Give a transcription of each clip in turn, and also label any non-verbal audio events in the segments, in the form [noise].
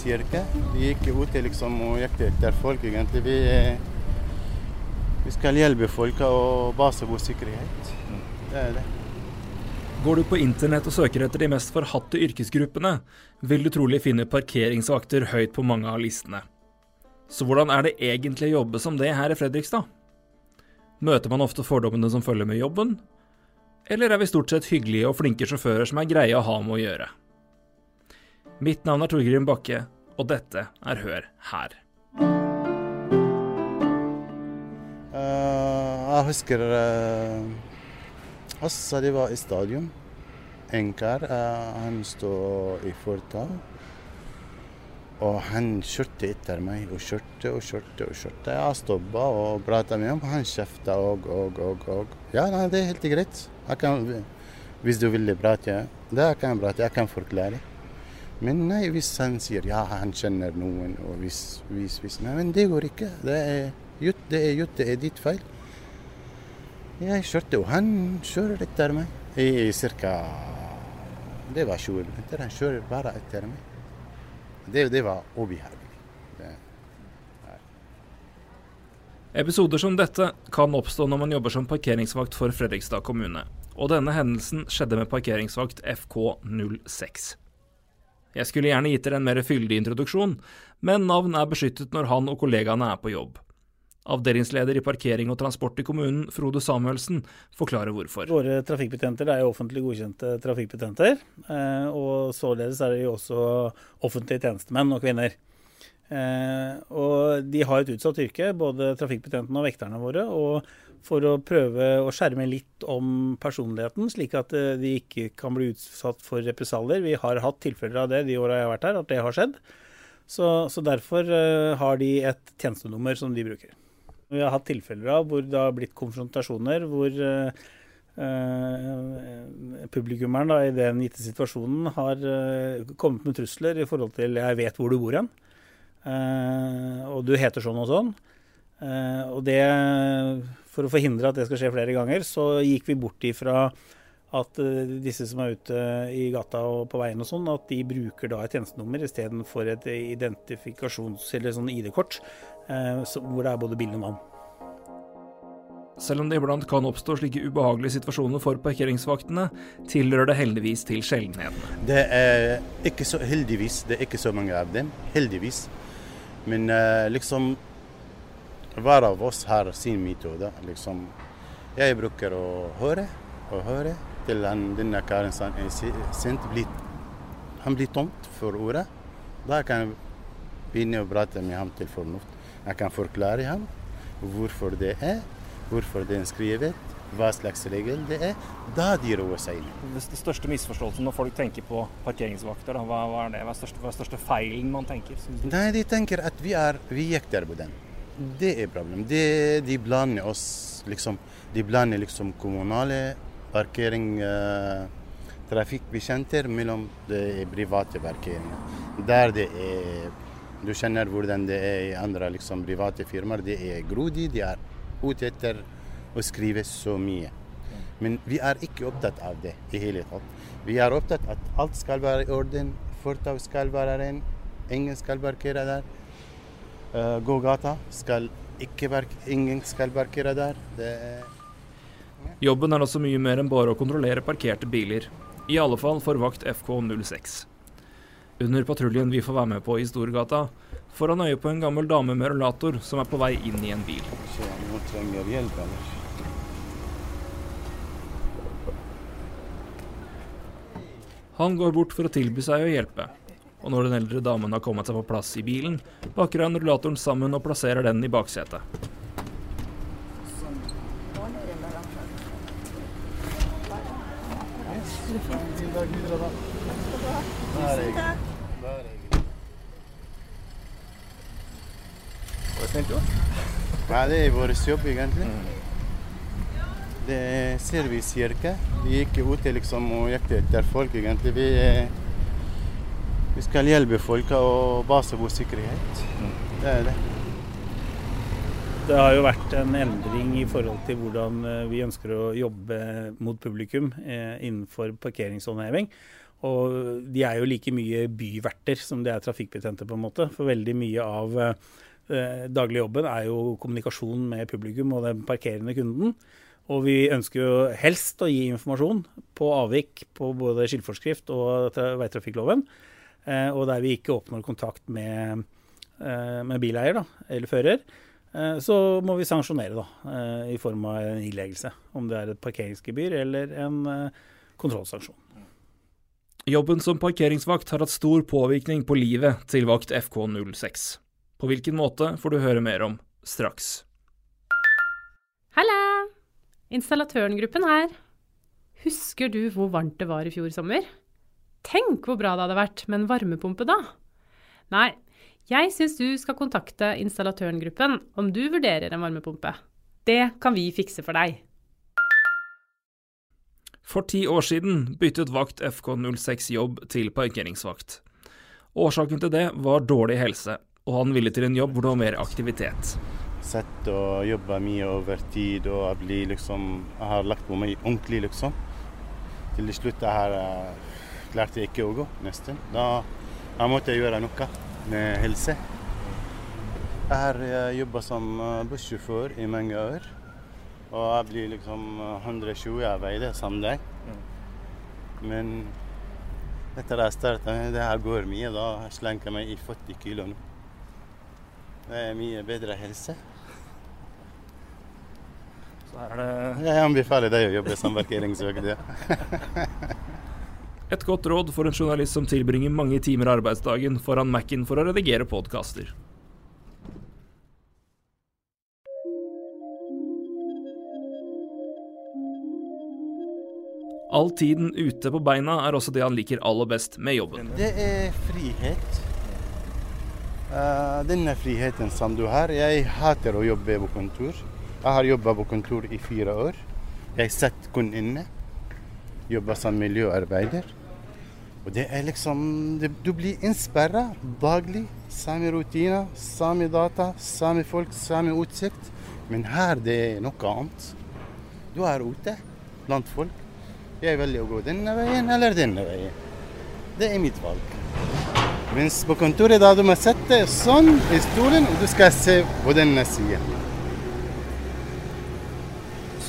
servicekirke. Vi gikk ute liksom og gikk etter folk, egentlig. Vi, vi skal hjelpe folk og base vår sikkerhet. Det er det. Går du på internett og søker etter de mest forhatte yrkesgruppene, vil du trolig finne parkeringsvakter høyt på mange av listene. Så hvordan er det egentlig å jobbe som det her i Fredrikstad? Møter man ofte fordommene som følger med jobben? Eller er vi stort sett hyggelige og flinke sjåfører som er greie å ha med å gjøre? Mitt navn er Torgrim Bakke, og dette er Hør her. Uh, jeg husker uh, også de var i stadion. En kar, uh, han stod i fortau. Og han kjørte etter meg og kjørte og kjørte. og kjørte. Jeg stoppa og prata med ham. Han kjefta og, og, og. og. Ja, nei, det er helt greit. Kan, hvis du vil prate, det kan jeg prate. Jeg kan forklare. Men nei, hvis han sier ja, han kjenner noen, og hvis, hvis, hvis Nei, men det går ikke. Det er jutt, det er jutt, det er ditt feil. Jeg kjørte, og han kjører etter meg i ca. Det var 20 minutter. Han kjører bare etter meg. Det, det var ubehagelig. Episoder som dette kan oppstå når man jobber som parkeringsvakt for Fredrikstad kommune. Og denne hendelsen skjedde med parkeringsvakt FK06. Jeg skulle gjerne gitt dere en mer fyldig introduksjon, men navn er beskyttet når han og kollegaene er på jobb. Avdelingsleder i parkering og transport i kommunen, Frode Samuelsen, forklarer hvorfor. Våre trafikkbetjenter er jo offentlig godkjente trafikkbetjenter. Eh, og således er de også offentlige tjenestemenn og -kvinner. Eh, og de har et utsatt yrke, både trafikkbetjentene og vekterne våre. og for å prøve å skjerme litt om personligheten, slik at eh, de ikke kan bli utsatt for represalier. Vi har hatt tilfeller av det de åra jeg har vært her, at det har skjedd. Så, så derfor har de et tjenestenummer som de bruker. Vi har hatt tilfeller av hvor det har blitt konfrontasjoner hvor uh, publikummeren da, i den gitte situasjonen har uh, kommet med trusler i forhold til 'jeg vet hvor du bor hen', uh, og du heter sånn og sånn. Og det, For å forhindre at det skal skje flere ganger, så gikk vi bort ifra at disse som er ute i gata og på veien og sånn, at de bruker da et tjenestenummer istedenfor et identifikasjons- eller sånn ID-kort. Eh, hvor det er både bilde og navn. Selv om det iblant kan oppstå slike ubehagelige situasjoner for parkeringsvaktene, tilhører det heldigvis til sjeldenhetene. Det er ikke så heldigvis, det er ikke så mange av dem. Heldigvis. Men liksom Hver av oss har sin metode. Liksom. Jeg bruker å høre og høre til han, denne karen er sint. Han blir tomt for ordet. Da kan jeg begynne å prate med ham til fornuft. Jeg kan forklare ham hvorfor det er, hvorfor det er skrevet, hva slags regel det er. Da de roer seg ned. Det største misforståelsen når folk tenker på parkeringsvakter, hva, hva, er det? Hva er største, hva er største feilen man tenker? Nei, De tenker at vi er vi jekter på den. Det er problemet. De, de blander oss liksom De blander liksom kommunale parkering eh, trafikkbekjenter mellom det private parkeringer. Der det er du kjenner hvordan det er i andre liksom, private firmaer. Det er grodig, de er ute etter å skrive så mye. Men vi er ikke opptatt av det i hele tatt. Vi er opptatt av at alt skal være i orden, fortau skal være ren, ingen skal parkere der. Uh, gågata skal ikke ingen skal parkere der. Det ja. Jobben er også mye mer enn bare å kontrollere parkerte biler. I alle fall for vakt FK06. Under patruljen vi får være med på i Storgata, får han øye på en gammel dame med rullator som er på vei inn i en bil. Han går bort for å tilby seg å hjelpe, og når den eldre damen har kommet seg på plass i bilen, pakker han rullatoren sammen og plasserer den i baksetet. Hva. Ja, det er vår jobb, egentlig. Det er servicekirke. Vi gikk ute liksom og gikk etter folk, egentlig. Vi, vi skal hjelpe folk og base god sikkerhet. Det er det. Det har jo vært en endring i forhold til hvordan eh, vi ønsker å jobbe mot publikum eh, innenfor parkeringshåndheving. Og de er jo like mye byverter som de er trafikkbetjenter, på en måte. For veldig mye av eh, dagligjobben er jo kommunikasjon med publikum og den parkerende kunden. Og vi ønsker jo helst å gi informasjon på avvik på både skiltforskrift og veitrafikkloven. Eh, og der vi ikke oppnår kontakt med, eh, med bileier da, eller fører, eh, så må vi sanksjonere da, eh, i form av en ileggelse. Om det er et parkeringsgebyr eller en eh, kontrollsanksjon. Jobben som parkeringsvakt har hatt stor påvirkning på livet til vakt FK06. På hvilken måte får du høre mer om straks. Halla! Installatørengruppen her. Husker du hvor varmt det var i fjor sommer? Tenk hvor bra det hadde vært med en varmepumpe da! Nei, jeg syns du skal kontakte installatørengruppen om du vurderer en varmepumpe. Det kan vi fikse for deg. For ti år siden byttet vakt FK06 jobb til parkeringsvakt. Årsaken til det var dårlig helse, og han ville til en jobb hvor det var mer aktivitet sett og jobba mye over tid, og jeg blir liksom Jeg har lagt på meg ordentlig, liksom. Til slutt jeg har, uh, klarte jeg ikke å gå, nesten. Da jeg måtte jeg gjøre noe med helse. Jeg har uh, jobba som uh, bussjåfør i mange år. Og jeg blir liksom 120 av veien samme dag. Men etter jeg starta, det her går mye. Da slenker jeg meg i 40 kilo nå. Det er mye bedre helse. Så her er det Jeg anbefaler deg å jobbe som parkeringsvakt. [laughs] Et godt råd for en journalist som tilbringer mange timer arbeidsdagen foran Mac-en for å redigere podkaster. All tiden ute på beina er også det han liker aller best med jobben. Det er frihet. Uh, denne friheten som du har. Jeg hater å jobbe på kontor. Jeg har jobba på kontor i fire år. Jeg sitter kun inne. Jobber som miljøarbeider. Og det er liksom det, Du blir innsperra daglig. Samme rutiner, samme data, samme folk, samme utsikt. Men her det er noe annet. Du er ute blant folk. Jeg velger å gå denne veien eller denne veien. Det er mitt valg. Mens på kontoret da du må sette sånn i stolen, du skal se på denne siden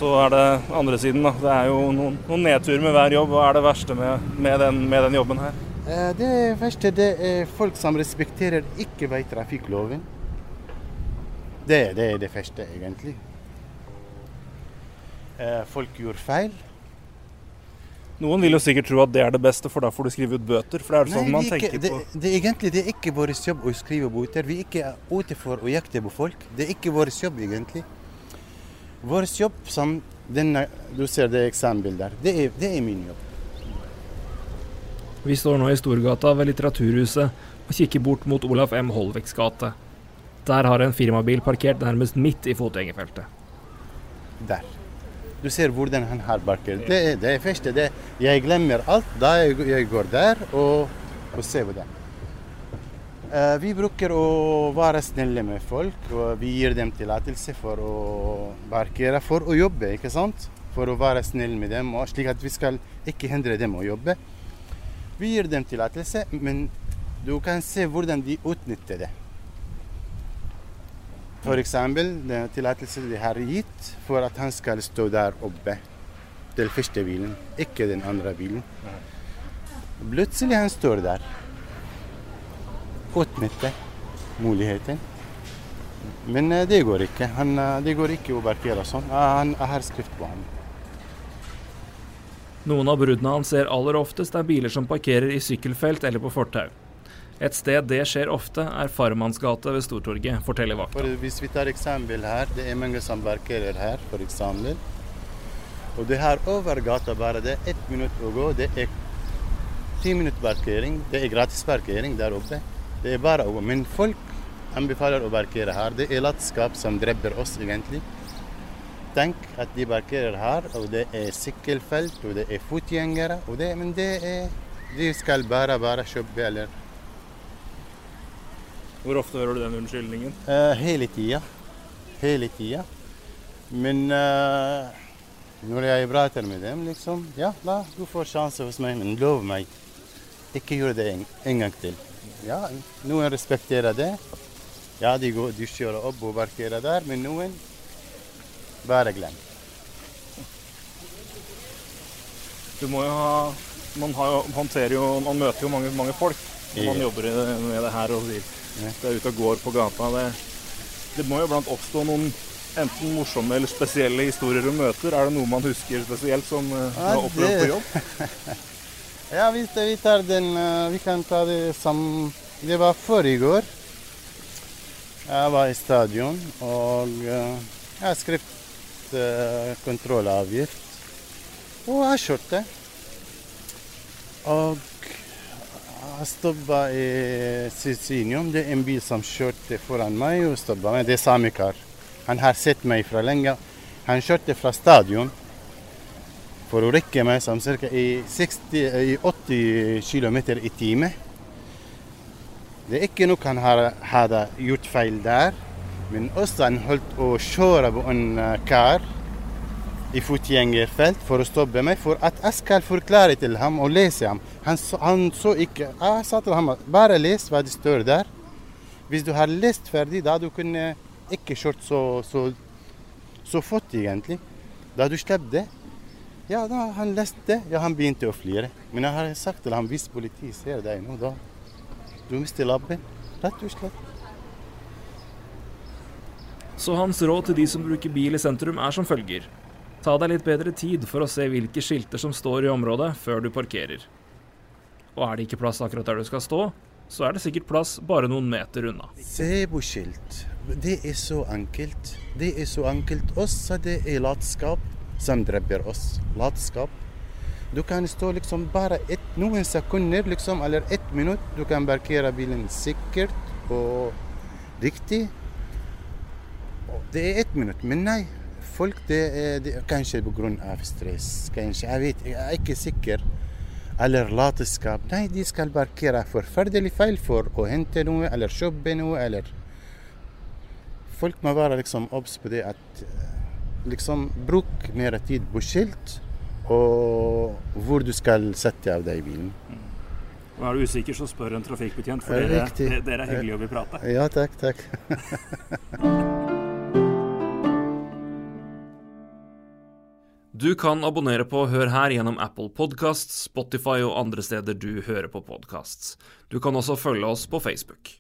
så er det andre siden. Da. Det er jo noen, noen nedturer med hver jobb. Hva er det verste med, med, den, med den, jobben her? Eh, det verste det er folk som respekterer ikke veitrafikkloven. Det, det er det første, egentlig. Eh, folk gjør feil. Noen vil jo sikkert tro at det er det beste, for da får du skrive ut bøter. For det er det sånn man ikke, tenker på. Det, det, egentlig det er ikke vår jobb å skrive bøter. Vi er ikke ute for å jakte på folk. Det er ikke vår jobb, egentlig. Vår jobb som denne, du ser det eksempelet der, det er, det er min jobb. Vi står nå i Storgata ved Litteraturhuset og kikker bort mot Olaf M. Holveks gate. Der har en firmabil parkert nærmest midt i fotgjengerfeltet. Der. Du ser hvordan han har parkert. Det er det første. Det, jeg glemmer alt da jeg, jeg går der og, og ser. Eh, vi bruker å være snille med folk, og vi gir dem tillatelse for å parkere, for å jobbe, ikke sant? For å være snill med dem, slik at vi skal ikke hindre dem å jobbe. Vi gir dem tillatelse, men du kan se hvordan de utnytter det. F.eks. den tillatelsen de har gitt for at han skal stå der oppe til første bilen, ikke den andre bilen. Plutselig han står der utnytte muligheten. Men eh, det går ikke. Han, eh, det går ikke å parkere sånn. Han, har skrift på ham. Noen av bruddene han ser aller oftest, er biler som parkerer i sykkelfelt eller på fortau. Et sted det skjer ofte, er Farmannsgate ved Stortorget, forteller vakta. hvis vi tar eksempel her, det er mange som parkerer her, f.eks. Og det her over gata bare, det er ett minutt å gå. Det er ti minutter parkering. Det er gratis parkering der oppe. Det er bare å. Men folk anbefaler å parkere her. Det er latskap som dreper oss, egentlig. Tenk at de parkerer her, og det er sykkelfelt, og det er fotgjengere. Og det, men det er De skal bare, bare kjøpe, eller Hvor ofte hører du den unnskyldningen? Uh, hele tida. Hele tida. Men uh, når jeg prater med dem, liksom Ja, la, du får sjanse hos meg, men lov meg. Ikke gjør det en, en gang til. Ja, noen respekterer det. Ja, de, går, de kjører opp og parkerer der, men noen bare glem. Du må jo ha Man har jo, Man møter jo mange, mange folk når man jobber med det her og det er ute og går på gata. Det, det må jo blant oppstå noen enten morsomme eller spesielle historier du møter. Er det noe man husker spesielt som eh, du har opplevd på jobb? [laughs] Ja, vi, vi tar den eh, Vi kan ta det som Det var før i går. Jeg var i stadion, og eh, jeg skrev uh, kontrollavgift. Og jeg kjørte. Og jeg stoppa i Sicinium. Det er en bil som kjørte foran meg og stoppa meg. Det er samme kar. Han har sett meg fra lenge. Han kjørte fra stadion for å rekke meg som ca. I, 60 80 km i time. Det er ikke noe han hadde gjort feil der, men også han holdt å kjøre på en eh, kar i fotgjengerfelt for å stoppe meg, for at jeg skal forklare til ham og lese ham. Han, så- han så ikke Jeg sa til ham bare les hva det står der. Hvis du har lest ferdig, da du kunne ikke kjørt så, så, så fort, egentlig. Da du slapp det. Ja, da han leste, ja, han begynte å flire. Men jeg har sagt til ham hvis politiet ser deg nå, da du mister labben. Rett og slett. Så hans råd til de som bruker bil i sentrum er som følger. Ta deg litt bedre tid for å se hvilke skilter som står i området før du parkerer. Og er det ikke plass akkurat der du skal stå, så er det sikkert plass bare noen meter unna. Se på skilt. Det er så enkelt. Det er så enkelt. Også det er latskap som dreper oss. Latskap. Du kan stå liksom bare et, noen sekunder, liksom, eller ett minutt. Du kan parkere bilen sikkert og riktig. Det er ett minutt, men nei. Folk, det er, det kanskje pga. stress. Kanskje, jeg vet, jeg er ikke sikker. Eller latskap. Nei, de skal parkere forferdelig feil for å hente noe eller kjøpe noe eller Folk må være liksom obs på det at liksom bruk mer tid på skilt og hvor du skal sette av deg bilen. Og er du usikker, så spør en trafikkbetjent, for dere, dere- dere er hyggelige å vil prate. Ja, takk, takk. [laughs] Du kan abonnere på Hør her gjennom Apple Podcasts, Spotify og andre steder du hører på podcasts. Du kan også følge oss på Facebook.